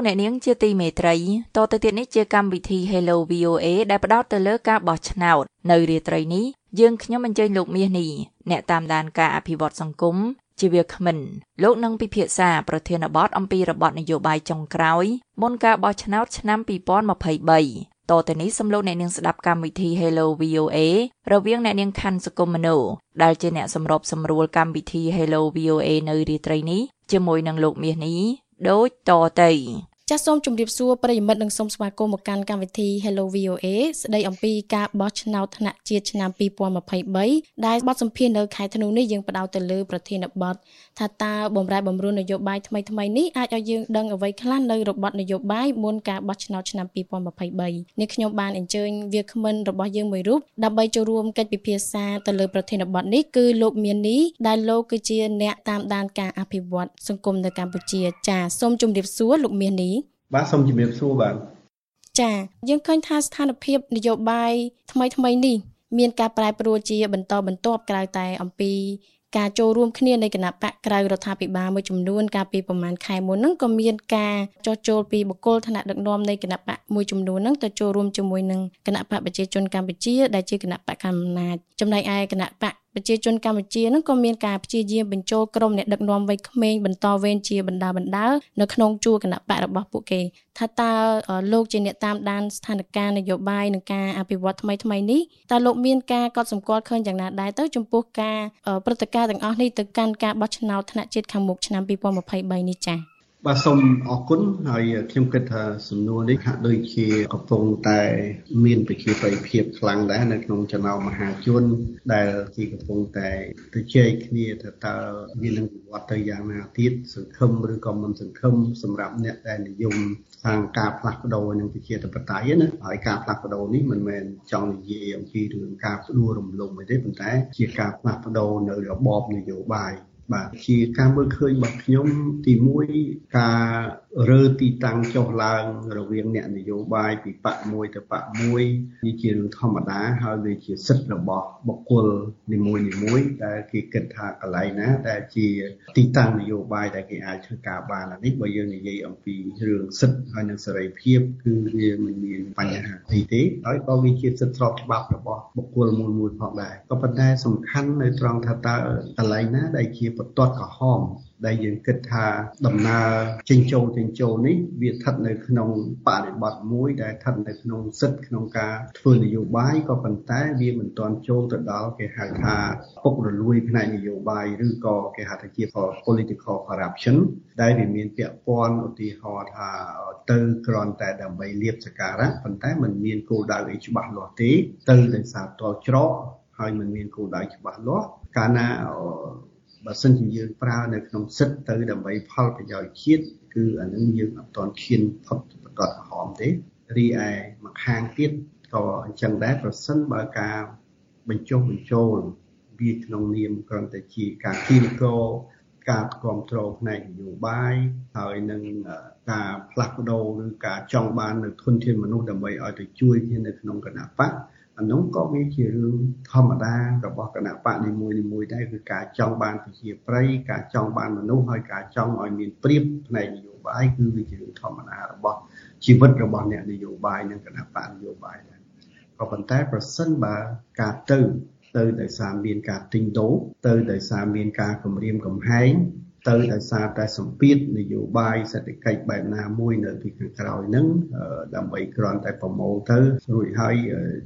ស់លោកអ្នកនាងជាទីមេត្រីតទៅទៀតនេះជាកម្មវិធី Hello VOA ដែលផ្ដោតទៅលើការបោះឆ្នោតនៅរាត្រីនេះយើងខ្ញុំអញ្ជើញលោកមាសនេះអ្នកតាមដានការអភិវឌ្ឍសង្គមជាវាគ្មិនលោកនឹងពិភាក្សាប្រធានបទអំពីរបបនយោបាយចុងក្រោយមុនការបោះឆ្នោតឆ្នាំ2023តទៅនេះសំលោកអ្នកនាងស្ដាប់កម្មវិធី Hello VOA រវាងអ្នកនាងខាន់សុគមមនោដែលជាអ្នកសម្របសម្រួលកម្មវិធី Hello VOA នៅរាត្រីនេះជាមួយនឹងលោកមាសនេះដូចតទៅ ចាសសូមជម្រាបសួរប្រិយមិត្តនិងសូមស្វាគមន៍មកកាន់កម្មវិធី Hello VOA ស្ដីអំពីការបោះឆ្នោតថ្នាក់ជាតិឆ្នាំ2023ដែលបទសម្ភាសន៍នៅខែធ្នូនេះយើងផ្ដោតទៅលើប្រធានបទថាតើបំរែបំរួលនយោបាយថ្មីថ្មីនេះអាចឲ្យយើងដឹងអ្វីខ្លះនៅរបបនយោបាយមុនការបោះឆ្នោតឆ្នាំ2023នេះខ្ញុំបានអញ្ជើញវាគ្មិនរបស់យើងមួយរូបដើម្បីចូលរួមកិច្ចពិភាក្សាទៅលើប្រធានបទនេះគឺលោកមាននីដែលលោកគឺជាអ្នកតាមដានការអភិវឌ្ឍសង្គមនៅកម្ពុជាចាសសូមជម្រាបសួរលោកមាននី បាទសូមជំរាបសួរបាទចាយើងឃើញថាស្ថានភាពនយោបាយថ្មីថ្មីនេះមានការប្រែប្រួលជាបន្តបន្ទាប់ក្រៅតែអំពីការចូលរួមគ្នានៃគណៈបកក្រៅរដ្ឋាភិបាលមួយចំនួនកាលពីប្រហែលខែមុនហ្នឹងក៏មានការចោះចូលពីបុគ្គលឋានៈដឹកនាំនៃគណៈបកមួយចំនួនហ្នឹងទៅចូលរួមជាមួយនឹងគណៈបកប្រជាជនកម្ពុជាដែលជាគណៈបកកណ្ដាលអំណាចចំណែកឯគណៈបក ប្រជាជនកម្ពុជានឹងក៏មានការព្យាយាមបញ្ចូលក្រុមអ្នកដឹកនាំវ័យក្មេងបន្តវេនជាបណ្ដាបណ្ដានៅក្នុងជួរគណៈបករបស់ពួកគេថាតើលោកជាអ្នកតាមដានស្ថានភាពនយោបាយនិងការអភិវឌ្ឍថ្មីថ្មីនេះតើលោកមានការកត់សម្គាល់ឃើញយ៉ាងណាដែរទៅចំពោះការព្រឹត្តិការណ៍ទាំងអស់នេះទៅកាន់ការបោះឆ្នោតថ្នាក់ជាតិខាងមុខឆ្នាំ2023នេះចា៎ បាទសូមអរគុណហើយខ្ញុំគិតថាសំណួរនេះហាក់ដូចជាកំពុងតែ មានប្រជាប្រិយភាពខ្លាំងដែរនៅក្នុងចំណោមមហាជន ដែលគេកំពុងតែទៅជែកគ្នាថាតើវានឹងវិវត្តទៅយ៉ាងណាទៀតសង្ឃឹមឬក៏មិនសង្ឃឹមសម្រាប់អ្នកដែលនិយមខាងការផ្លាស់ប្ដូរនឹងប្រជាធិបតេយ្យណាហើយការផ្លាស់ប្ដូរនេះមិនមែនចង់និយាយអំពីរឿងការផ្ដួលរំលំទេប៉ុន្តែជាការផ្លាស់ប្ដូរនៅរបបនយោបាយ បាទជាការមើលឃើញរបស់ខ្ញុំទី1ការរើទីតាំងចុះឡើងរវាងអ្នកនយោបាយពីបកមួយទៅបកមួយនេះជារឿងធម្មតាហើយវាជាសិទ្ធិរបស់បុគ្គលនីមួយនីមួយដែលគេគិតថាកន្លែងណាដែលជាទីតាំងនយោបាយដែលគេអាចធ្វើការបាននេះបើយើងនិយាយអំពីរឿងសិទ្ធិហើយនិងសេរីភាពគឺវាមិនមានបញ្ហាអីទេហើយក៏វាជាសិទ្ធិស្របច្បាប់របស់បុគ្គលមួយមួយផងដែរក៏ប៉ុន្តែសំខាន់នៅត្រង់ថាតើកន្លែងណាដែលជាបន្ទាត់ក្រហមដែលយើងគិតថាដំណើរចេញចូលចេញចូលនេះវាស្ថិតនៅក្នុងបរិបទមួយដែលស្ថិតនៅក្នុងសិទ្ធិក្នុងការធ្វើនយោបាយក៏ប៉ុន្តែវាមិនទាន់ចូលទៅដល់គេហៅថាពុករលួយផ្នែកនយោបាយឬក៏គេហៅថាជា political corruption ដែលវាមានពាក់ព័ន្ធឧទាហរណ៍ថាទៅគ្រាន់តែដើម្បីលៀបសការៈប៉ុន្តែมันមានគោលដៅអីច្បាស់លាស់ទេទៅដោយសារតល់ច្រកហើយมันមានគោលដៅច្បាស់លាស់កាលណា បើសិនជាយើងប្រើនៅក្នុងសិទ្ធទៅដើម្បីផលប្រយោជន៍ជាតិគឺអានឹងយើងអត់ទាន់ឈានផុតប្រកាសក្រហមទេរីឯមួយខាងទៀតក៏អញ្ចឹងដែរប្រសិនបើការបញ្ចុះបញ្ចូលវាក្នុងនាមគ្រាន់តែជាការគៀនគរការគ្រប់គ្រងផ្នែកនយោបាយហើយនឹងការផ្លាស់ប្ដូរឬការចង់បាននៅធនធានមនុស្សដើម្បីឲ្យទៅជួយគ្នានៅក្នុងគណៈបក អានោះក៏វាជារឿងធម្មតារបស់គណៈបកនីមួយនីមួយដែរគឺការចង់បានប្រជាប្រិយការចង់បានមនុស្សហើយការចង់ឲ្យមានព្រៀបផ្នែកនយោបាយគឺវាជារឿងធម្មតារបស់ជីវិតរបស់អ្នកនយោបាយនិងគណៈបកនយោបាយដែរក៏ប៉ុន្តែប្រសិនបើការទៅទៅដោយសារមានការទិញដូរទៅដោយសារមានការគម្រាមកំហែង ទៅដោយសារតែសម្ពាធនយោបាយសេដ្ឋកិច្ចបែបណាមួយនៅពីខាងក្រោយហ្នឹងដើម្បីគ្រាន់តែប្រមូលទៅរួចហើយ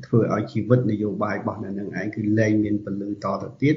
ធ្វើឲ្យជីវិតនយោបាយរបស់អ្នកនឹងឯងគឺលែងមានពលឺតទៅទៀត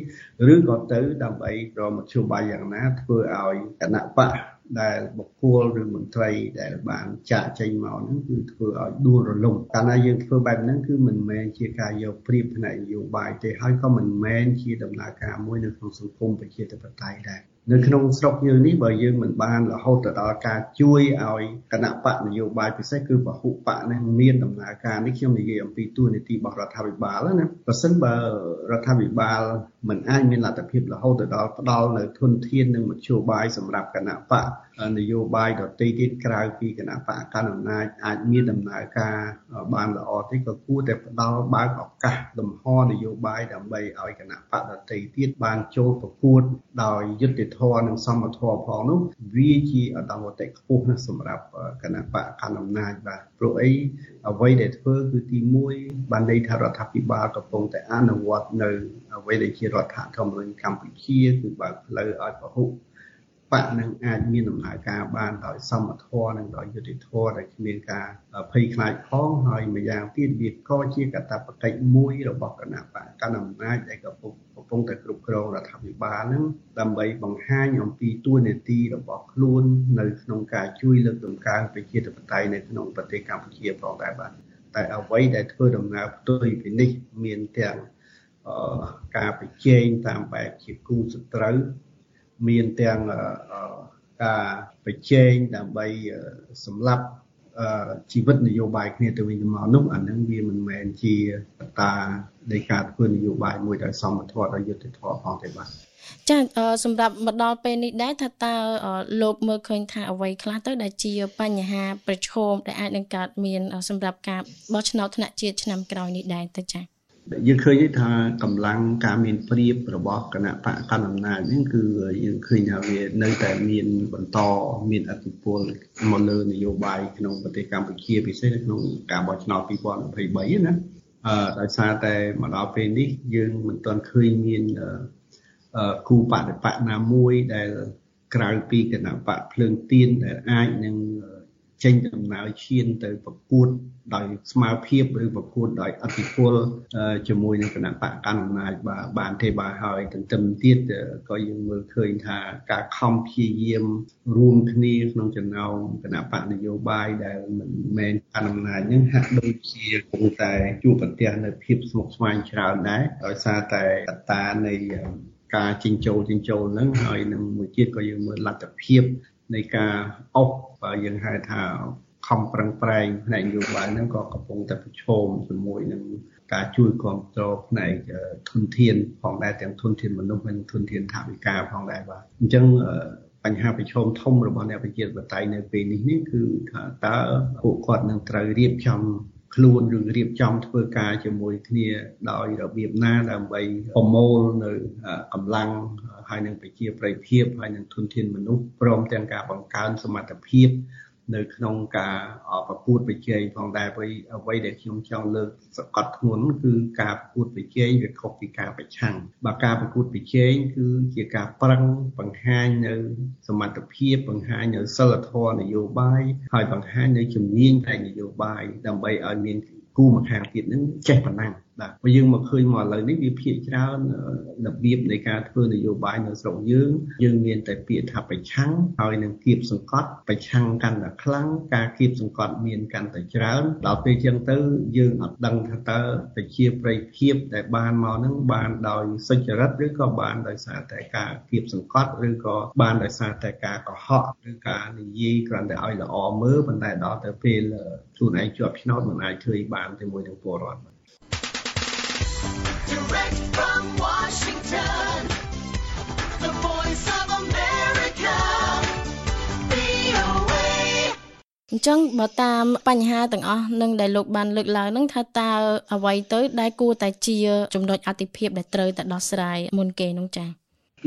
ឬក៏ទៅដើម្បីប្រមធ្យោបាយយ៉ាងណាធ្វើឲ្យគណៈបកដែលបុគ្គលឬមន្ត្រីដែលបានចាក់ចេញមកហ្នឹងគឺធ្វើឲ្យដួលរលំកាលណាយើងធ្វើបែបហ្នឹងគឺមិនមែនជាការយកព្រៀបផ្នែកនយោបាយទេហើយក៏មិនមែនជាដំណើរការមួយនៅក្នុងសង្គមប្រជាធិបតេយ្យដែរ នៅក្នុងស្រុកយើងនេះបើយើងមិនបានរហូតទៅដល់ការជួយឲ្យគណៈបកនយោបាយពិសេសគឺពហុបកនេះមានដំណើរការនេះខ្ញុំនិយាយអំពីទួនាទីរបស់រដ្ឋាភិបាលណាបើសិនបើរដ្ឋាភិបាលមិនអាចមានលទ្ធភាពរហូតទៅដល់ផ្ដល់នៅធនធាននិងមធ្យោបាយសម្រាប់គណៈបក នយោបាយដទៃទៀតក្រៅពីគណៈបកកណ្ដាលអំណាចអាចមានដំណើរការបានល្អទេក៏គួរតែផ្ដល់បើកឱកាសលំហនយោបាយដើម្បីឲ្យគណៈបកដទៃទៀតបានចូលប្រកួតដោយយុត្តិធធម៌និងសមធម៌ផងនោះវាជាឧត្តមគតិខ្ពស់ណាស់សម្រាប់គណៈបកកណ្ដាលអំណាចបាទព្រោះអីអ្វីដែលធ្វើគឺទី1បានន័យថារដ្ឋាភិបាលកំពុងតែអនុវត្តនៅអ្វីដែលជារដ្ឋធម្មនុញ្ញកម្ពុជាគឺបើកផ្លូវឲ្យពហុ បកនឹងអាចមានដំណើរការបានដោយសមធម៌និងដោយយុត្តិធម៌ដែលគ្មានការភ័យខ្លាចផងហើយម្យ៉ាងទៀតវាក៏ជាកាតព្វកិច្ចមួយរបស់គណៈបកកណ្ដាលអំណាចដែលកំពុងកំពុងតែគ្រប់គ្រងរដ្ឋាភិបាលនឹងដើម្បីបង្ហាញអំពីទួនាទីរបស់ខ្លួននៅក្នុងការជួយលើកតម្កើងប្រជាធិបតេយ្យនៅក្នុងប្រទេសកម្ពុជាផងដែរបាទតែអ្វីដែលធ្វើដំណើរផ្ទុយពីនេះមានទាំងការប្រជែងតាមបែបជាគូសត្រូវ មានទាំងការប្រជែងដើម្បីសម្លាប់ជីវិតនយោបាយគ្នាទៅវិញទៅមកនោះអានឹងវាមិនមែនជាកត្តានៃការធ្វើនយោបាយមួយដោយសមធម៌ដោយយុត្តិធម៌ផងទេបាទចាសម្រាប់មកដល់ពេលនេះដែរថាតើលោកមើលឃើញថាអ្វីខ្លះទៅដែលជាបញ្ហាប្រឈមដែលអាចនឹងកើតមានសម្រាប់ការបោះឆ្នោតថ្នាក់ជាតិឆ្នាំក្រោយនេះដែរទៅចា៎ យើងឃើញថាកម្លាំងការមានព្រៀបរបស់គណៈបកកណ្ដាលអំណាចនេះគឺយើងឃើញថាវានៅតែមានបន្តមានអធិពលមកលើនយោបាយក្នុងប្រទេសកម្ពុជាពិសេសនៅក្នុងការបោះឆ្នោត2023ណាអឺដោយសារតែមកដល់ពេលនេះយើងមិនទាន់ឃើញមានគូបដិបកណាមួយដែលក្រៅពីគណៈបកភ្លើងទៀនដែលអាចនឹង ចេញដំណើរឈានទៅប្រកួតដោយស្មារភាពឬប្រកួតដោយអធិពលជាមួយនឹងគណៈបកកណ្ដាលអំណាចបាទបានទេបាទហើយទន្ទឹមទៀតក៏យើងមើលឃើញថាការខំព្យាយាមរួមគ្នាក្នុងចំណោមគណៈបកនយោបាយដែលមិនមែនកណ្ដាលអំណាចនឹងហាក់ដូចជាគង់តែជួបប្រទះនៅភាពស្មុគស្មាញច្រើនដែរដោយសារតែកត្តានៃការចិញ្ចូលចិញ្ចូលហ្នឹងហើយនឹងមួយទៀតក៏យើងមើលលទ្ធភាព នៃការអុកបើយើងហៅថាខំប្រឹងប្រែងផ្នែកនយោបាយហ្នឹងក៏កំពុងតែប្រឈមជាមួយនឹងការជួយគ្រប់គ្រងផ្នែកធនធានផងដែរទាំងធនធានមនុស្សនិងធនធានថវិកាផងដែរបាទអញ្ចឹងបញ្ហាប្រឈមធំរបស់អ្នកប្រជាធិបតេយ្យនៅពេលនេះនេះគឺថាតើពួកគាត់នឹងត្រូវរៀបចំ ខ្លួនឬរៀបចំធ្វើការជាមួយគ្នាដោយរបៀបណាដើម្បីប្រមូលនៅកម្លាំងហើយនឹងប្រជាប្រិយភាពហើយនឹងធនធានមនុស្សព្រមទាំងការបង្កើនសមត្ថភាព នៅក្នុងការប្រកួតប្រជែងផងដែរព្រោះអ្វីដែលខ្ញុំចង់លើកសកត់ធ្ងន់គឺការប្រកួតប្រជែងវាខុសពីការប្រឆាំងបើការប្រកួតប្រជែងគឺជាការប្រឹងបង្ហាញនៅសមត្ថភាពបង្ហាញនៅសិលធម៌នយោបាយហើយបង្ហាញនៅជំនាញផ្នែកនយោបាយដើម្បីឲ្យមានគូម្ខាងទៀតនឹងចេះប៉ុណ្ណា បាទបើយើងមកឃើញមកឥឡូវនេះវាភាគច្រើនរបៀបនៃការធ្វើនយោបាយនៅស្រុកយើងយើងមានតែពាក្យថាប្រឆាំងហើយនឹងគៀបសង្កត់ប្រឆាំងកាន់តែខ្លាំងការគៀបសង្កត់មានកាន់តែច្រើនដល់ពេលចឹងទៅយើងអត់ដឹងថាតើប្រជាប្រិយភាពដែលបានមកនឹងបានដោយសុចរិតឬក៏បានដោយសារតែការគៀបសង្កត់ឬក៏បានដោយសារតែការកុហកឬការនិយាយគ្រាន់តែឲ្យល្អមើលប៉ុន្តែដល់ទៅពេលខ្លួនឯងជាប់ឆ្នោតមិនអាចធ្វើបានជាមួយនឹងពលរដ្ឋ Direct from Washington, the voice of America, VOA អញ្ចឹងបើតាមបញ្ហាទាំងអស់នឹងដែលលោកបានលើកឡើងនឹងថាតើអ្វីទៅដែលគួរតែជាចំណុចអតិភិបដែលត្រូវតែដោះស្រាយមុនគេនោះចា៎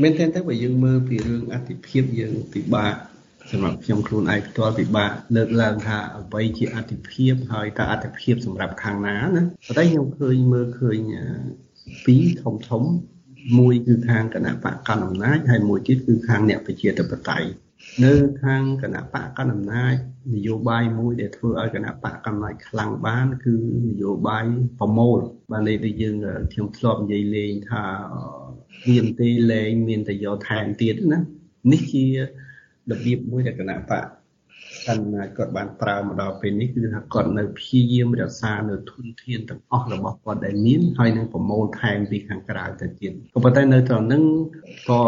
មែនទេទៅបើយើងមើលពីរឿងអតិភិបយើងពិបាកសម្រាប់ខ្ញុំខ្លួនឯងផ្ទាល់ពិបាកលើកឡើងថាអ្វីជាអតិភិបហើយតើអតិភិបសម្រាប់ខាងណាណាប៉ុន្តែខ្ញុំឃើញមើលឃើញ ពីរធំធំមួយគឺខាងគណៈបកកណ្ដាលអំណាចហើយមួយទៀតគឺខាងអ្នកប្រជាធិបតេយ្យនៅខាងគណៈបកកណ្ដាលអំណាចនយោបាយមួយដែលធ្វើឲ្យគណៈបកកណ្ដាលអំណាចខ្លាំងបានគឺនយោបាយប្រមូលបានន័យថាយើងខ្ញុំធ្លាប់និយាយលេងថាមានទេលេងមានតែយកថែមទៀតណានេះជារបៀបមួយដែលគណៈបក កាន់ណាគាត់បានប្រើមកដល់ពេលនេះគឺថាគាត់នៅព្យាយាមរក្សានៅធនធានទាំងអស់របស់គាត់ដែលមានហើយនឹងប្រមូលថែមពីខាងក្រៅទៅទៀតក៏ប៉ុន្តែនៅត្រង់ហ្នឹងក៏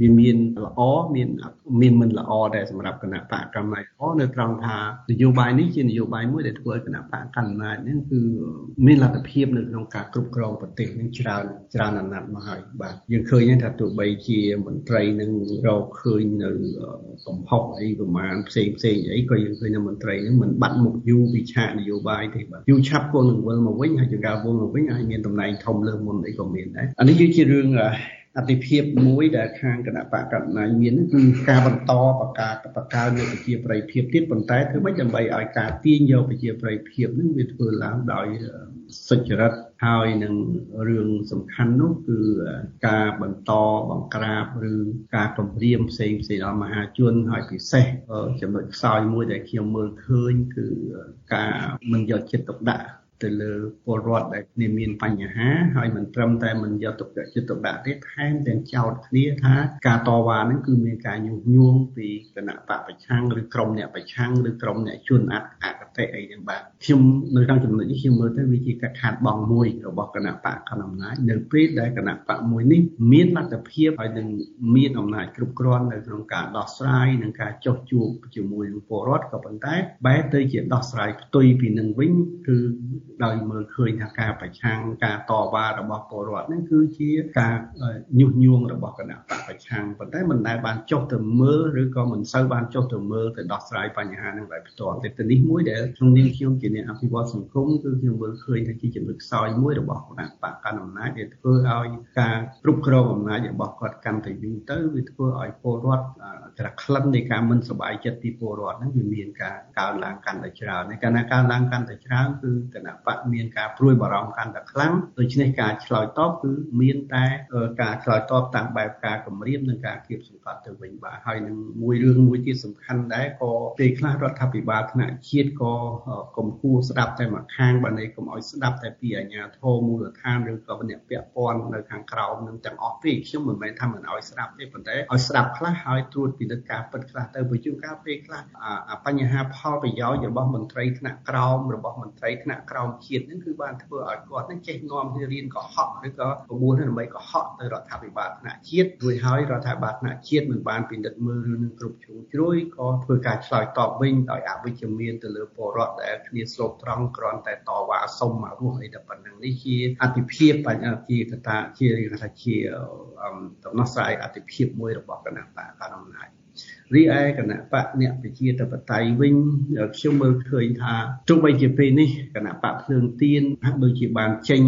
វាមានល្អមានមានមិនល្អដែរសម្រាប់គណៈបកកម្មាធិការនៅត្រង់ថានយោបាយនេះជានយោបាយមួយដែលធ្វើឲ្យគណៈបកកណ្ដាលហ្នឹងគឺមានលទ្ធភាពនៅក្នុងការគ្រប់គ្រងប្រទេសនឹងច្រើនច្រើនអាណត្តិមកហើយបាទយើងឃើញថាទោះបីជាមន្ត្រីនឹងរកឃើញនៅកំហុសអីប្រមាណផ្សេងផ្សេងអីក៏យើងឃើញថាមន្ត្រីហ្នឹងមិនបាត់មុខយូរពីឆាកនយោបាយទេបាទយូរឆាប់ក៏នឹងវិលមកវិញហើយចង្ការវិលមកវិញអាចមានតំណែងធំលើមុនអីក៏មានដែរអានេះគឺជារឿង អតិភិបមួយដែលខាងគណៈបកកណ្ដាលមានគឺការបន្តបកាបកើនៅប្រជាប្រិយភាពទៀតប៉ុន្តែធ្វើម៉េចដើម្បីឲ្យការទាញយកប្រជាប្រិយភាពនឹងវាធ្វើឡើងដោយសុចរិតហើយនឹងរឿងសំខាន់នោះគឺការបន្តបង្ក្រាបឬការគម្រាមផ្សេងផ្សេងដល់មហាជនហើយពិសេសចំណុចខ្សោយមួយដែលខ្ញុំមើលឃើញគឺការមិនយកចិត្តទុកដាក់ ទៅលើពលរដ្ឋដែលគ្នាមានបញ្ហាហើយមិនត្រឹមតែមិនយកទុកចិត្តទុកដាក់ទេថែមទាំងចោទគ្នាថាការតវ៉ាហ្នឹងគឺមានការញុះញង់ពីគណៈបកប្រឆាំងឬក្រុមអ្នកប្រឆាំងឬក្រុមអ្នកជួនអអកតេអីហ្នឹងបាទខ្ញុំនៅក្នុងចំណុចនេះខ្ញុំមើលទៅវាជាការខាតបង់មួយរបស់គណៈបកកណ្ដាលអំណាចនៅពេលដែលគណៈបកមួយនេះមានលទ្ធភាពហើយនឹងមានអំណាចគ្រប់គ្រាន់នៅក្នុងការដោះស្រាយនិងការចោះជួបជាមួយនឹងពលរដ្ឋក៏ប៉ុន្តែបែរទៅជាដោះស្រាយផ្ទុយពីនឹងវិញគឺ ដោយមើលឃើញថាការប្រឆាំងការតវ៉ារបស់ពលរដ្ឋនេះគឺជាការញុះញង់របស់គណៈបកប្រឆាំងប៉ុន្តែមិនដែលបានចុះទៅមើលឬក៏មិនសូវបានចុះទៅមើលទៅដោះស្រាយបញ្ហានឹងដោយផ្ទាល់តែទៅនេះមួយដែលក្នុងនាមខ្ញុំជាអ្នកអភិវឌ្ឍសង្គមគឺខ្ញុំមើលឃើញថាជាចំណុចខ្សោយមួយរបស់គណៈបកកណ្ដាលអំណាចដែលធ្វើឲ្យការគ្រប់គ្រងអំណាចរបស់គាត់កាន់តែយូរទៅវាធ្វើឲ្យពលរដ្ឋតែក្លិននៃការមិនសប្បាយចិត្តពីពលរដ្ឋហ្នឹងវាមានការកើនឡើងកាន់តែច្រើនហើយកាលណាកើនឡើងកាន់តែច្រើនគឺគណៈបកមានការព្រួយបារម្ភកាន់តែខ្លាំងដូច្នេះការឆ្លើយតបគឺមានតែការឆ្លើយតបតាមបែបការគម្រាមនិងការគៀបសង្កត់ទៅវិញបាទហើយនឹងមួយរឿងមួយទៀតសំខាន់ដែរក៏ពេលខ្លះរដ្ឋាភិបាលថ្នាក់ជាតិក៏កុំគួរស្ដាប់តែមួយខាងបើនេះកុំឲ្យស្ដាប់តែពីអាជ្ញាធរមូលដ្ឋានឬក៏អ្នកពាក់ព័ន្ធនៅខាងក្រោមនឹងទាំងអស់ទេខ្ញុំមិនមែនថាមិនឲ្យស្ដាប់ទេប៉ុន្តែឲ្យស្ដាប់ខ្លះហើយត្រួតពិនិត្យការពិតខ្លះទៅព្រោះជួនកាលពេលខ្លះបញ្ហាផលប្រយោជន៍របស់មន្ត្រីថ្នាក់ក្រោមរបស់មន្ត្រីថ្នាក់ក្រោមជាតិហ្នឹងគឺបានធ្វើឲ្យគាត់នឹងចេះនាំគ្នារៀនកុហកឬក៏ប្រមូលដើម្បីកុហកទៅរដ្ឋាភិបាលថ្នាក់ជាតិរួចហើយរដ្ឋាភិបាលថ្នាក់ជាតិមិនបានពិនិត្យមើលរឿងនឹងគ្រប់ជ្រុងជ្រោយក៏ធ្វើការឆ្លើយតបវិញដោយអវិជ្ជមានទៅលើពលរដ្ឋដែលគ្នាស្លូតត្រង់គ្រាន់តែតវ៉ាសុំមករស់អីតែប៉ុណ្្នឹងនេះជាអតិភិបបញ្ហាជាកតាជាថាជាដំណោះស្រាយអតិភិបមួយរបស់គណៈបកកណ្ដាលអំណាច រីឯគណៈបកអ្នកប្រជាធិបតេយ្យវិញខ្ញុំមើលឃើញថាទោះបីជាពេលនេះគណៈបកភ្លើងទៀនហាក់ដូចជាបានចេញ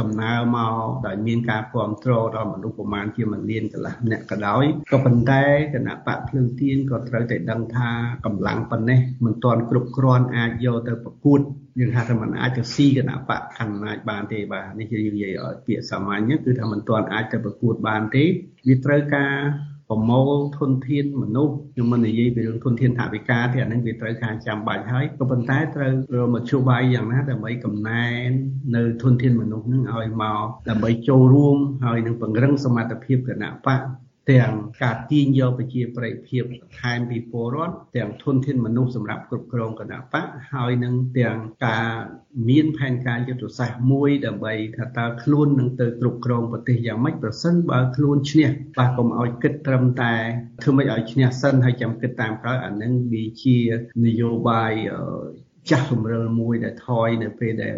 ដំណើរមកដោយមានការគ្រប់គ្រងដល់មនុស្សប្រមាណជា1លានកន្លះអ្នកក៏ដោយក៏ប៉ុន្តែគណៈបកភ្លើងទៀនក៏ត្រូវតែដឹងថាកម្លាំងប៉ុណ្ណេះមិនទាន់គ្រប់គ្រាន់អាចយកទៅប្រកួតយើងថាថាมันអាចទៅស៊ីគណៈបកខណ្ឌអំណាចបានទេបាទនេះជាយើងនិយាយឲ្យពាក្យសាមញ្ញគឺថាมันទាន់អាចទៅប្រកួតបានទេវាត្រូវការ ប្រមូលធនធានមនុស្សខ្ញុំមិននិយាយពីរឿងធនធានថវិកាទេអានឹងវាត្រូវការចាំបាច់ហើយក៏ប៉ុន្តែត្រូវរមធ្យោបាយយ៉ាងណាដើម្បីកំណែននៅធនធានមនុស្សនឹងឲ្យមកដើម្បីចូលរួមហើយនឹងពង្រឹងសមត្ថភាពគណៈបក ទាំងការទាញយកប្រជាប្រិយភាពបន្ថែមពីពលរដ្ឋទាំងធនធានមនុស្សសម្រាប់គ្រប់គ្រងគណៈបកហើយនឹងទាំងការមានផែនការយុទ្ធសាស្ត្រមួយដើម្បីថាតើខ្លួននឹងទៅគ្រប់គ្រងប្រទេសយ៉ាងម៉េចប្រសិនបើខ្លួនឈ្នះបាទកុំឲ្យគិតត្រឹមតែធ្វើម៉េចឲ្យឈ្នះសិនហើយចាំគិតតាមក្រោយអានឹងវាជានយោបាយ ចាស់សម្រិលមួយដែលថយនៅពេលដែល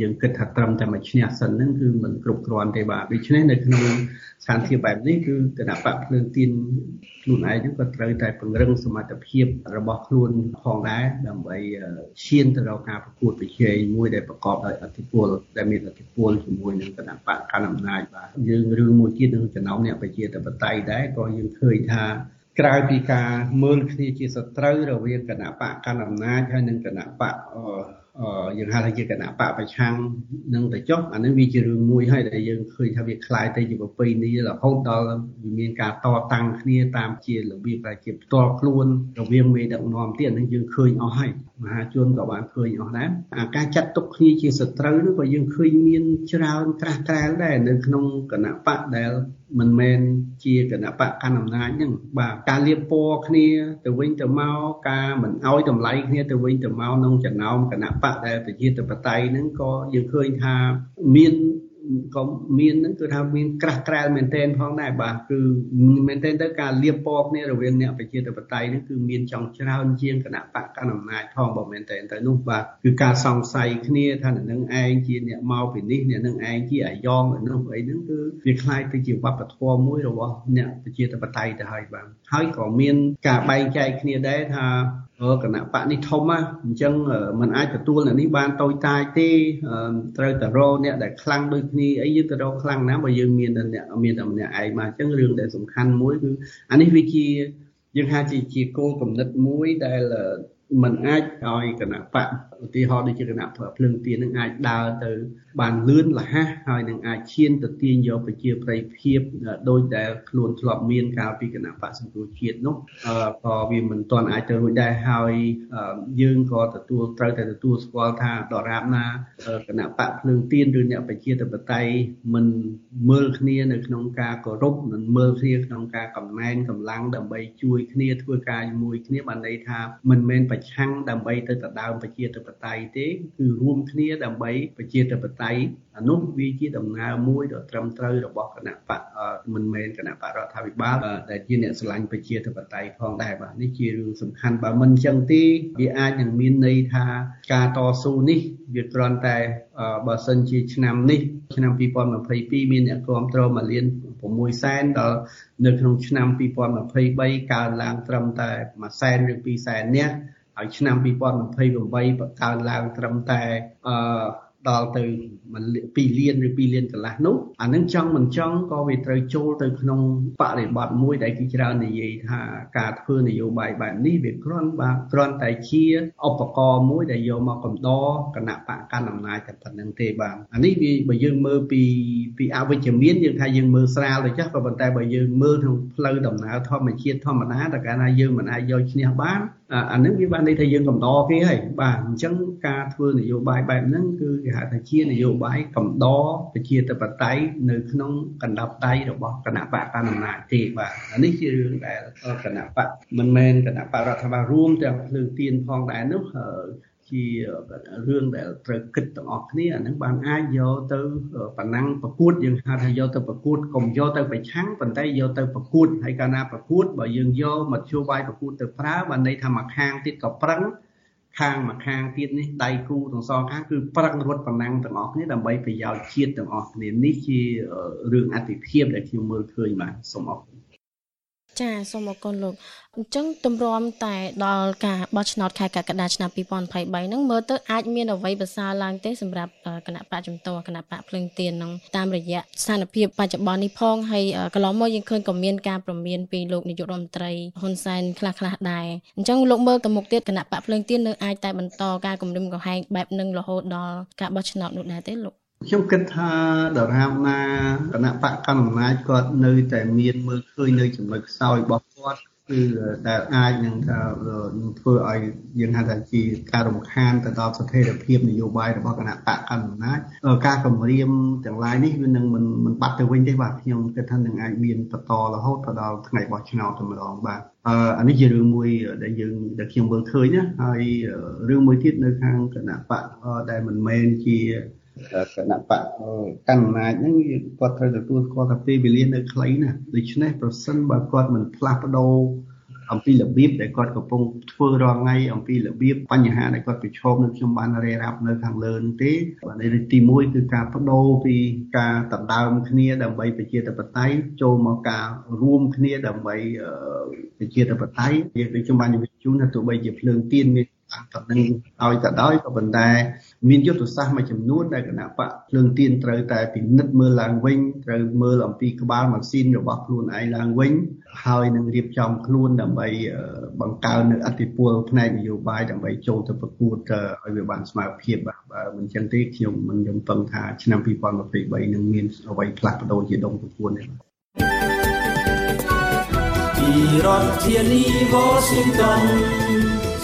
យើងគិតថាត្រឹមតែមួយឈ្នះសិនហ្នឹងគឺมันគ្រប់គ្រាន់ទេបាទដូច្នេះនៅក្នុងស្ថានភាពបែបនេះគឺគណៈបកភ្លើងទៀនខ្លួនឯងហ្នឹងក៏ត្រូវតែពង្រឹងសមត្ថភាពរបស់ខ្លួនផងដែរដើម្បីឈានទៅរកការប្រកួតប្រជែងមួយដែលប្រកបដោយអធិពលដែលមានអធិពលជាមួយនឹងគណៈបកកណ្ដាលអំណាចបាទយើងរឿងមួយទៀតនឹងចំណោមអ្នកប្រជាធិបតេយ្យដែរក៏យើងឃើញថា ក្រៅពីការមើលគ្នាជាសត្រូវរវាងគណៈបកកណ្ដាលអំណាចហើយនិងគណៈបក យើងហៅថាជាគណៈបកប្រឆាំងនឹងទៅចុះអានេះវាជារឿងមួយហើយដែលយើងឃើញថាវាคล้ายទៅជាប្រពៃណីរហូតដល់វាមានការតតាំងគ្នាតាមជារបៀបដែលជាផ្ទាល់ខ្លួនរវាងមេដឹកនាំទៀតនឹងយើងឃើញអស់ហើយមហាជនក៏បានឃើញអស់ដែរអាការចាត់ទុកគ្នាជាសត្រូវនោះក៏យើងឃើញមានច្រើនត្រាស់ត្រែលដែរនៅក្នុងគណៈបកដែលមិនមែនជាគណៈបកកណ្ដាលអំណាចហ្នឹងបាទការលៀបពណ៌គ្នាទៅវិញទៅមកការមិនអោយតម្លៃគ្នាទៅវិញទៅមកក្នុងចំណោមគណៈប កដែលប្រជាធិបតេយ្យហ្នឹងក៏យើងឃើញថាមានក៏មានហ្នឹងគឺថាមានក្រាស់ក្រែលមែនទែនផងដែរបាទគឺមែនទែនទៅការលៀបពណ៌គ្នារវាងអ្នកប្រជាធិបតេយ្យហ្នឹងគឺមានចង់ច្រើនជាងគណៈបកកណ្ដាលអំណាចផងបើមែនទែនទៅនោះបាទគឺការសង្ស័យគ្នាថាអ្នកនឹងឯងជាអ្នកមកពីនេះអ្នកនឹងឯងជាអាយ៉ងនោះអីហ្នឹងគឺវាคล้ายទៅជាវប្បធម៌មួយរបស់អ្នកប្រជាធិបតេយ្យទៅហើយបាទហើយក៏មានការបែងចែកគ្នាដែរថា គណៈបកនេះធំណាអញ្ចឹងมันអាចទទួលអ្នកនេះបានតូចតាចទេត្រូវតែរកអ្នកដែលខ្លាំងដូចគ្នាអីយើងទៅរកខ្លាំងណាបើយើងមានអ្នកមានតែម្នាក់ឯងមកអញ្ចឹងរឿងដែលសំខាន់មួយគឺអានេះវាជាយើងហៅជាជាគោលគំនិតមួយដែលมันអាចឲ្យគណៈបក ឧទាហរណ៍ដូចជាគណៈបកភ្លើងទៀននឹងអាចដើរទៅបានលឿនលះហើយនឹងអាចឈានទៅទាញយកប្រជាប្រិយភាពដោយដែលខ្លួនធ្លាប់មានកាលពីគណៈបកសង្គ្រោះជាតិនោះក៏វាមិនទាន់អាចទៅរួចដែរហើយយើងក៏ទទួលត្រូវតែទទួលស្គាល់ថាដរាបណាគណៈបកភ្លើងទៀនឬអ្នកប្រជាធិបតេយ្យមិនមើលគ្នានៅក្នុងការគោរពមិនមើលគ្នាក្នុងការកំណែងកម្លាំងដើម្បីជួយគ្នាធ្វើការជាមួយគ្នាបានន័យថាមិនមែនប្រឆាំងដើម្បីទៅដណ្ដើមប្រជាធិបតេយ្យទេគឺរួមគ្នាដើម្បីប្រជាធិបតេយ្យយអានោះវាជាដំណើរមួយដ៏ត្រឹមត្រូវរបស់គណៈបកមិនមែនគណៈបករដ្ឋាភិបាលដែលជាអ្នកស្រឡាញ់ប្រជាធិបតេយ្យផងដែរបាទនេះជារឿងសំខាន់បើមិនចឹងទេវាអាចនឹងមានន័យថាការតស៊ូនេះវាគ្រាន់តែបើសិនជាឆ្នាំនេះឆ្នាំ2022មានអ្នកគ្រប់គ្រងមួយលាន6សែនដល់នៅក្នុងឆ្នាំ2023កើនឡើងត្រឹមតែ1សែនឬ2សែននេះ ហើយឆ្នាំ2028កើនឡើងត្រឹមតែអឺ ដល់ទៅ2លានឬ2លានកន្លះនោះអានឹងចង់មិនចង់ក៏វាត្រូវចូលទៅក្នុងបរិបទមួយដែលគេច្រើននិយាយថាការធ្វើនយោបាយបែបនេះវាគ្រាន់បាទគ្រាន់តែជាឧបករណ៍មួយដែលយកមកកំដរគណៈបកកាន់អំណាចតែប៉ុណ្្នឹងទេបាទអានេះវាបើយើងមើលពីពីអវិជ្ជមានយើងថាយើងមើលស្រាលទៅចាស់ក៏ប៉ុន្តែបើយើងមើលក្នុងផ្លូវដំណើរធម្មជាតិធម្មតាតែកាលណាយើងមិនអាចយកឈ្នះបានអានឹងវាបានន័យថាយើងកំដរគេហើយបាទអញ្ចឹងការធ្វើនយោបាយបែបហ្នឹងគឺគេហៅថាជានយោបាយកំដរប្រជាធិបតេយ្យនៅក្នុងកណ្ដាប់ដៃរបស់គណៈបកកណ្ដាលអំណាចទេបាទអានេះជារឿងដែលគណៈបកមិនមែនគណៈបករដ្ឋបាលរួមទាំងភ្លើងទៀនផងដែរនោះជារឿងដែលត្រូវគិតទាំងអស់គ្នាអានឹងបានអាចយកទៅប៉ណ្ណឹងប្រកួតយើងហៅថាយកទៅប្រកួតកុំយកទៅប្រឆាំងប៉ុន្តែយកទៅប្រកួតហើយកាលណាប្រកួតបើយើងយកមធ្យោបាយប្រកួតទៅប្រើបានន័យថាមួយខាងទៀតក៏ប្រឹង ខាងមួយខាងទៀតនេះដៃគូទាំងសងខាងគឺប្រឹងរត់ប៉ុណ្ណឹងទាំងអស់គ្នាដើម្បីប្រយោជន៍ជាតិទាំងអស់គ្នានេះជារឿងអតិភិបដែលខ្ញុំមើលឃើញបាទសូមអរគុណ ចាសូមអរគុណលោកអញ្ចឹងទម្រាំតែដល់ការបោះឆ្នោតខែកក្កដាឆ្នាំ2023ហ្នឹងមើលទៅអាចមានអ្វីប្រសើរឡើងទេសម្រាប់គណៈបកជំទាស់គណៈបកភ្លឹងទៀនហ្នឹងតាមរយៈស្ថានភាពបច្ចុប្បន្ននេះផងហើយកន្លងមកយើងឃើញក៏មានការប្រមានពីលោកនាយករដ្ឋមន្ត្រីហ៊ុនសែនខ្លះខ្លះដែរអញ្ចឹងលោកមើលទៅមុខទៀតគណៈបកភ្លឹងទៀននៅអាចតែបន្តការគម្រិមកំហែងបែបហ្នឹងរហូតដល់ការបោះឆ្នោតនោះដែរទេលោក ខ្ញុំគិតថាដរាបណាគណៈបកកណ្ដាលអំណាចគាត់នៅតែមានមើលឃើញនៅចំណុចខ្សោយរបស់គាត់គឺដែលអាចនឹងថាធ្វើឲ្យយើងហៅថាជាការរំខានទៅដល់ស្ថិរភាពនយោបាយរបស់គណៈបកកណ្ដាលអំណាចការគម្រាមទាំងឡាយនេះវានឹងមិនមិនបាត់ទៅវិញទេបាទខ្ញុំគិតថានឹងអាចមានបន្តរហូតទៅដល់ថ្ងៃបោះឆ្នោតតែម្ដងបាទអឺអានេះជារឿងមួយដែលយើងដែលខ្ញុំមើលឃើញណាហើយរឿងមួយទៀតនៅខាងគណៈបកដែលមិនមែនជា គណៈបកកាន់អំណាចហ្នឹងគាត់ត្រូវទទួលស្គាល់ថាពេលវេលានៅខ្លីណាដូច្នេះប្រសិនបើគាត់មិនផ្លាស់ប្ដូរអំពីរបៀបដែលគាត់កំពុងធ្វើរាល់ថ្ងៃអំពីរបៀបបញ្ហាដែលគាត់ប្រឈមនឹងខ្ញុំបានរាយរាប់នៅខាងលើនេះទេបាទទី1គឺការបដូរពីការដណ្ដើមគ្នាដើម្បីប្រជាធិបតេយ្យចូលមកការរួមគ្នាដើម្បីប្រជាធិបតេយ្យយើងដូចខ្ញុំបាននិយាយជូនថាទោះបីជាភ្លើងទៀនមានប៉ុណ្ណឹងឲ្យក៏ដោយក៏ប៉ុន្តែ មានយុទ្ធសាស្ត្រមួយចំនួនដែលគណៈបកភ្លើងទៀនត្រូវតែពិនិត្យមើលឡើងវិញត្រូវមើលអំពីក្បាលម៉ាស៊ីនរបស់ខ្លួនឯងឡើងវិញហើយនឹងរៀបចំខ្លួនដើម្បីបង្កើននៅអធិពលផ្នែកនយោបាយដើម្បីចូលទៅប្រកួតឲ្យវាបានស្មើភាពបាទបើមិនចឹងទេខ្ញុំមិនយំពឹងថាឆ្នាំ2023នឹងមានអ្វីផ្លាស់ប្ដូរជាដុំប្រគួនទេពីរដ្ឋធានី Washington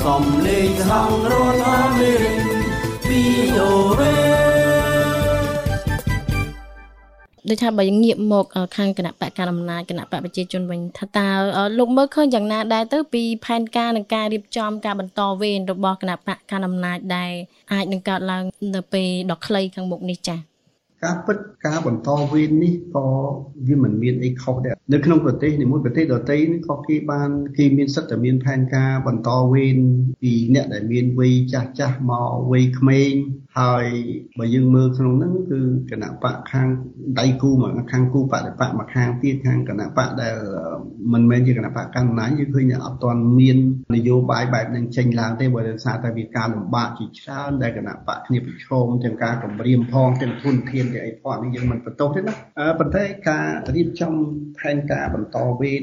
សំលេងសហរដ្ឋអាមេរិក VOA ដូចថាបើងាកមកខាងគណៈបកកណ្ដាលអំណាចគណៈបកប្រជាជនវិញថាតើលោកមើលឃើញយ៉ាងណាដែរទៅពីផែនការនិងការរៀបចំការបន្តវេនរបស់គណៈបកកណ្ដាលអំណាចដែរអាចនឹងកើតឡើងនៅពេលដ៏ខ្លីខាងមុខនេះចា៎ ការពិតការបន្តវេននេះក៏វាមិនមានអីខុសដែរនៅក្នុងប្រទេសនីមួយប្រទេសដទៃនេះក៏គេបានគេមានសិទ្ធិតែមានផែនការបន្តវេនពីអ្នកដែលមានវ័យចាស់ចាស់មកវ័យក្មេង ហើយបើយើងមើលក្នុងហ្នឹងគឺគណៈបកខាងដៃគូមកខាងគូបដិបកមកខាងទៀតខាងគណៈបកដែលមិនមែនជាគណៈបកកណ្ដាលយើងឃើញអត់ទាន់មាននយោបាយបែបហ្នឹងចេញឡើងទេបើដោយសារតែវាការលំបាកជាច្រើនដែលគណៈបកគ្នាប្រឈមទាំងការគម្រាមផងទាំងទុនធានទាំងអីផងនេះយើងមិនបន្ទោសទេណាប៉ុន្តែការរៀបចំផែនការបន្តវេន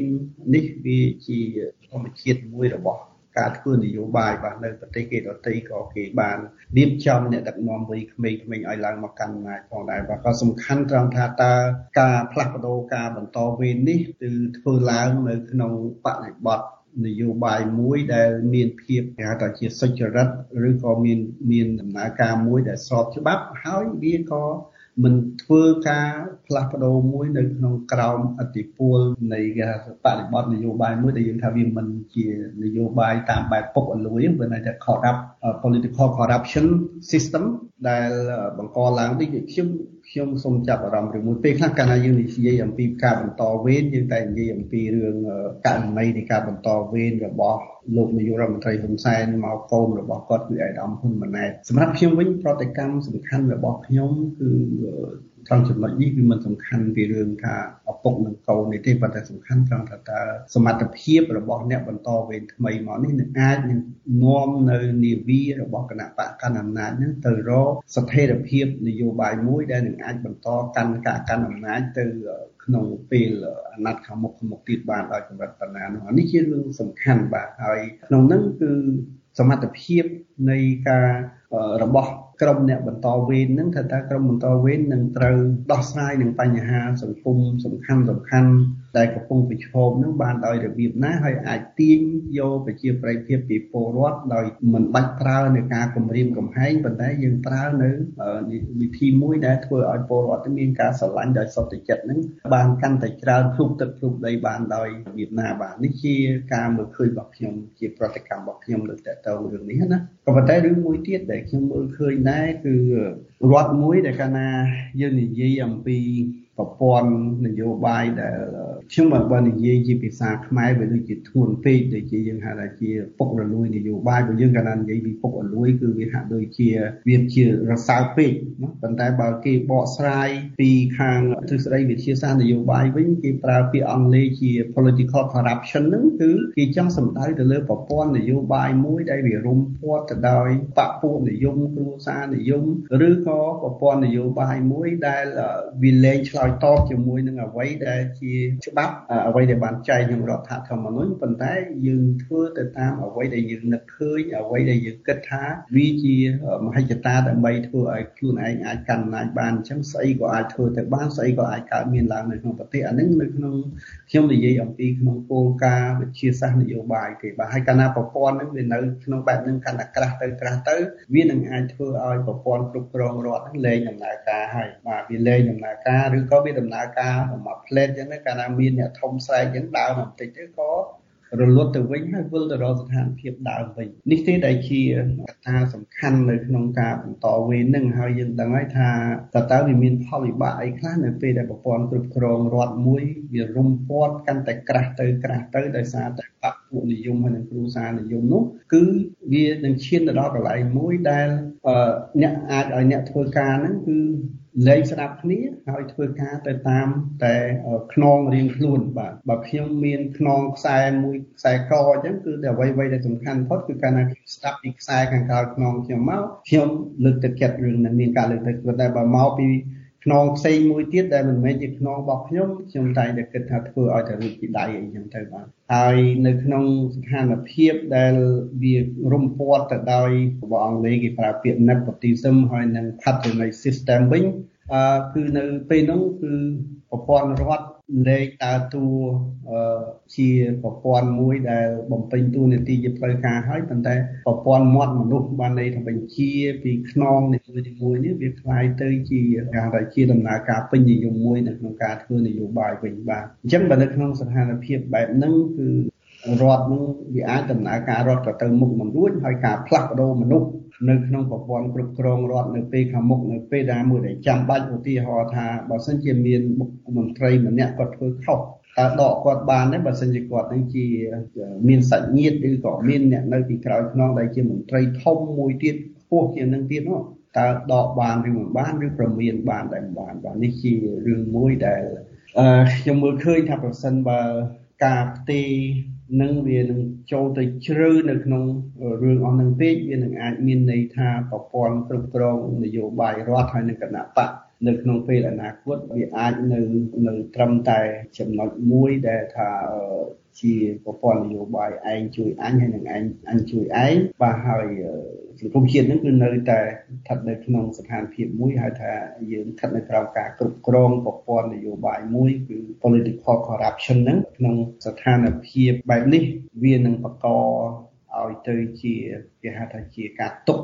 នេះវាជាធម្មជាតិមួយរបស់ ការធ្វើនយោបាយបាទនៅប្រទេសគេដទៃក៏គេបានរៀបចំអ្នកដឹកនាំវ័យក្មេងៗឲ្យឡើងមកកាន់អំណាចផងដែរបាទក៏សំខាន់ត្រង់ថាតើការផ្លាស់ប្ដូរការបន្តវេននេះគឺធ្វើឡើងនៅក្នុងបរិបទនយោបាយមួយដែលមានភាពគេហៅថាជាសុចរិតឬក៏មានមានដំណើរការមួយដែលស្របច្បាប់ហើយវាក៏ មិនធ្វើការផ្លាស់ប្ដូរមួយនៅក្នុងក្រោមអធិពលនៃបរិបទនយោបាយមួយដែលយើងថាវាមិនជានយោបាយតាមបែបពុកអលួយវាន័យថា corrupt political corruption system ដែលបង្កឡើងនេះខ្ញុំខ្ញុំសូមចាប់អារម្មណ៍រឿងមួយពេលខ្លះកាលណាយើងនិយាយអំពីការបន្តវេនយើងតែនិយាយអំពីរឿងករណីនៃការបន្តវេនរបស់ លោកនាយករដ្ឋមន្ត្រីហ៊ុនសែនមកកូនរបស់គាត់គឺអាយដាមហ៊ុនម៉ាណែតសម្រាប់ខ្ញុំវិញប្រតិកម្មសំខាន់របស់ខ្ញុំគឺ ត្រង់ចំណុចនេះវាមិនសំខាន់ពីរឿងថាឪពុកនិងកូននេះទេប៉ុន្តែសំខាន់ត្រង់ថាតើសមត្ថភាពរបស់អ្នកបន្តវេនថ្មីមកនេះនឹងអាចនឹងនាំនៅនាវារបស់គណៈបកកណ្ដាលអំណាចនឹងទៅរកស្ថិរភាពនយោបាយមួយដែលនឹងអាចបន្តកាន់ការកាន់អំណាចទៅក្នុងពេលអាណត្តិខាងមុខខាងមុខទៀតបានដោយកម្រិតបណ្ណានោះនេះជារឿងសំខាន់បាទហើយក្នុងនោះគឺសមត្ថភាពនៃការរបស់ ក្រុមអ្នកបន្តវេនហ្នឹងថាតើក្រុមបន្តវេននឹងត្រូវដោះស្រាយនឹងបញ្ហាសង្គមសំខាន់សំខាន់ ដែលកំពុងប្រឈមនឹងបានដោយរបៀបណាហើយអាចទាញយកប្រជាប្រិយភាពពីពលរដ្ឋដោយមិនបាច់ប្រើនៅការគម្រាមកំហែងប៉ុន្តែយើងប្រើនៅវិធីមួយដែលធ្វើឲ្យពលរដ្ឋមានការស្រឡាញ់ដោយសុទ្ធចិត្តនឹងបានកាន់តែច្រើនភ្លុកទឹកភ្លុកដីបានដោយរបៀបណាបាទនេះជាការមើលឃើញរបស់ខ្ញុំជាប្រតិកម្មរបស់ខ្ញុំលើតទៅរឿងនេះណាក៏ប៉ុន្តែរឿងមួយទៀតដែលខ្ញុំមើលឃើញដែរគឺរដ្ឋមួយដែលកាលណាយើងនិយាយអំពី ប្រព័ន្ធនយោបាយដែលខ្ញុំបើបើនិយាយជាភាសាខ្មែរវាដូចជាធ្ងន់ពេកដូចជាយើងហៅថាជាពុករលួយនយោបាយបើយើងកាលណានិយាយពីពុករលួយគឺវាហាក់ដូចជាវាជារសើបពេកណាប៉ុន្តែបើគេបកស្រាយពីខាងទ្រឹស្ដីវិទ្យាសាស្ត្រនយោបាយវិញគេប្រើពាក្យអង់គ្លេសជា political corruption ហ្នឹងគឺគេចង់សំដៅទៅលើប្រព័ន្ធនយោបាយមួយដែលវារុំព័ទ្ធទៅដោយបពពួកនិយមគ្រួសារនិយមឬក៏ប្រព័ន្ធនយោបាយមួយដែលវាលែងឆ្លើយតបជាមួយនឹងអ្វីដែលជាច្បាប់អ្វីដែលបានចែងក្នុងរដ្ឋធម្មនុញ្ញប៉ុន្តែយើងធ្វើទៅតាមអ្វីដែលយើងនឹកឃើញអ្វីដែលយើងគិតថាវាជាមហិច្ឆតាដើម្បីធ្វើឲ្យខ្លួនឯងអាចកាន់អំណាចបានអញ្ចឹងស្អីក៏អាចធ្វើទៅបានស្អីក៏អាចកើតមានឡើងនៅក្នុងប្រទេសអានឹងនៅក្នុងខ្ញុំនិយាយអំពីក្នុងគោលការណ៍វិទ្យាសាស្ត្រនយោបាយទេបាទហើយកាលណាប្រព័ន្ធហ្នឹងវានៅក្នុងបែបហ្នឹងកាន់តែក្រាស់ទៅក្រាស់ទៅវានឹងអាចធ្វើឲ្យប្រព័ន្ធគ្រប់គ្រងរដ្ឋហ្នឹងលែងដំណើរការហើយបាទវាលែងដំណើរការឬក៏វាដំណើរការមួយផ្លេតអញ្ចឹងកាលណាមានអ្នកធំស្រែកអញ្ចឹងដើរបន្តិចទៅក៏រលត់ទៅវិញហើយវិលទៅរកស្ថានភាពដើមវិញនេះទេដែលជាកត្តាសំខាន់នៅក្នុងការបន្តវេននឹងហើយយើងដឹងហើយថាតើតើវាមានផលវិបាកអីខ្លះនៅពេលដែលប្រព័ន្ធគ្រប់គ្រងរដ្ឋមួយវារុំព័ទ្ធកាន់តែក្រាស់ទៅក្រាស់ទៅដោយសារតែបព្វពួកនិយមហើយនិងគ្រួសារនិយមនោះគឺវានឹងឈានទៅដល់កន្លែងមួយដែលអ្នកអាចឲ្យអ្នកធ្វើការហ្នឹងគឺ លែងស្ដាប់គ្នាហើយធ្វើការទៅតាមតែខ្នងរៀងខ្លួនបាទបើខ្ញុំមានខ្នងខ្សែមួយខ្សែកអញ្ចឹងគឺតែអ្វីៗដែលសំខាន់ផុតគឺកាលណាខ្ញុំស្ដាប់ពីខ្សែខាងក្រោយខ្នងខ្ញុំមកខ្ញុំលើកទឹកចិត្តរឿងនឹងមានការលើកទឹកចិត្តតែបើមកពី ខ្នងផ្សេងមួយទៀតដែលមិនមែនជាខ្នងរបស់ខ្ញុំខ្ញុំតែតែគិតថាធ្វើឲ្យតែរូបពីដៃអីចឹងទៅបាទហើយនៅក្នុងស្ថានភាពដែលវារំពាត់ទៅដោយរបស់អង់គ្លេសគេប្រើពាក្យ nepotism ហើយនិង patronage system វិញអឺគឺនៅពេលនោះគឺប្រព័ន្ធរដ្ឋ លេខដើរតួជាប្រព័ន្ធមួយដែលបំពេញតួនាទីជាផ្លូវការហើយប៉ុន្តែប្រព័ន្ធមាត់មនុស្សបានន័យថាបញ្ជាពីខ្នងនីមួយៗនេះវាคล้ายទៅជាការថាជាដំណើរការពេញនិយមមួយនៅក្នុងការធ្វើនយោបាយវិញបាទអញ្ចឹងបើនៅក្នុងស្ថានភាពបែបហ្នឹងគឺរដ្ឋនឹងវាអាចដំណើរការរដ្ឋក៏ទៅមុខមិនរួចហើយការផ្លាស់ប្ដូរមនុស្ស នៅក្នុងប្រព័ន្ធគ្រប់គ្រងរដ្ឋនៅពេលខាងមុខនៅពេលដែលមួយដែលចាំបាច់ឧទាហរណ៍ថាបើសិនជាមានមុខមន្ត្រីម្នាក់គាត់ធ្វើខុសតើដកគាត់បានទេបើសិនជាគាត់នឹងជាមានសាច់ញាតិឬក៏មានអ្នកនៅពីក្រោយខ្នងដែលជាមន្ត្រីធំមួយទៀតខ្ពស់ជាងនឹងទៀតនោះតើដកបានឬមិនបានឬប្រមានបានតែមិនបានបាទនេះជារឿងមួយដែលអឺខ្ញុំមើលឃើញថាប្រសិនបើការផ្ទេរ នឹងវានឹងចូលទៅជ្រៅនៅក្នុងរឿងអស់នឹងពេកវានឹងអាចមានន័យថាប្រព័ន្ធគ្រប់គ្រងនយោបាយរដ្ឋហើយនឹងគណៈបកនៅក្នុងពេលអនាគតវាអាចនៅនៅត្រឹមតែចំណុចមួយដែលថា ជាប្រព័ន្ធនយោបាយឯងជួយអញហើយនឹងឯងអញជួយឯងបាទហើយសង្គមជាតិនឹងគឺនៅតែស្ថិតនៅក្នុងស្ថានភាពមួយហៅថាយើងស្ថិតនៅក្រោមការគ្រប់គ្រងប្រព័ន្ធនយោបាយមួយគឺ political corruption ហ្នឹងក្នុងស្ថានភាពបែបនេះវានឹងបង្កឲ្យទៅជាគេហៅថាជាការទុក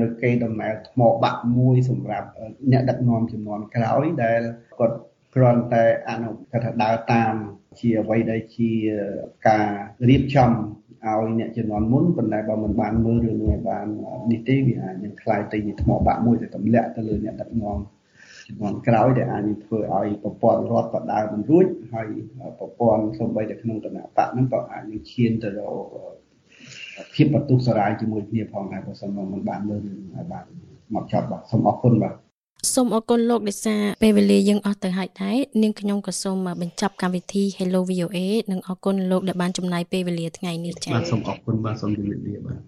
នៅកេរដំណែលថ្មបាក់មួយសម្រាប់អ្នកដឹកនាំចំនួនក្រោយដែលគាត់គ្រាន់តែអនុគាត់ថាដើរតាម ជាអ្វីដែលជាការរៀបចំឲ្យអ្នកជំនាន់មុនប៉ុន្តែបើមិនបានមើលរឿងនេះបាននេះទេវាអាចនឹងคล้ายទៅជាថ្មបាក់មួយដែលទម្លាក់ទៅលើអ្នកដឹកនាំជំនាន់ក្រោយដែលអាចធ្វើឲ្យប្រព័ន្ធរដ្ឋបដើមិនរួចហើយប្រព័ន្ធសំបីតែក្នុងគណៈបកហ្នឹងក៏អាចនឹងឈានទៅរកភាពបន្ទុះសារាយជាមួយគ្នាផងដែរបើសិនមកមិនបានមើលឲ្យបានមកចប់បាទសូមអរគុណបាទ សូមអរគុណលោកដោយសារពេលវេលាយើងអស់ទៅហើយដែរនាងខ្ញុំក៏សូមបញ្ចប់កម្មវិធី Hello VOA និងអរគុណលោកដែលបានចំណាយពេលវេលាថ្ងៃនេះចា៎បាទសូមអរគុណបាទសូមជម្រាបលាបាទ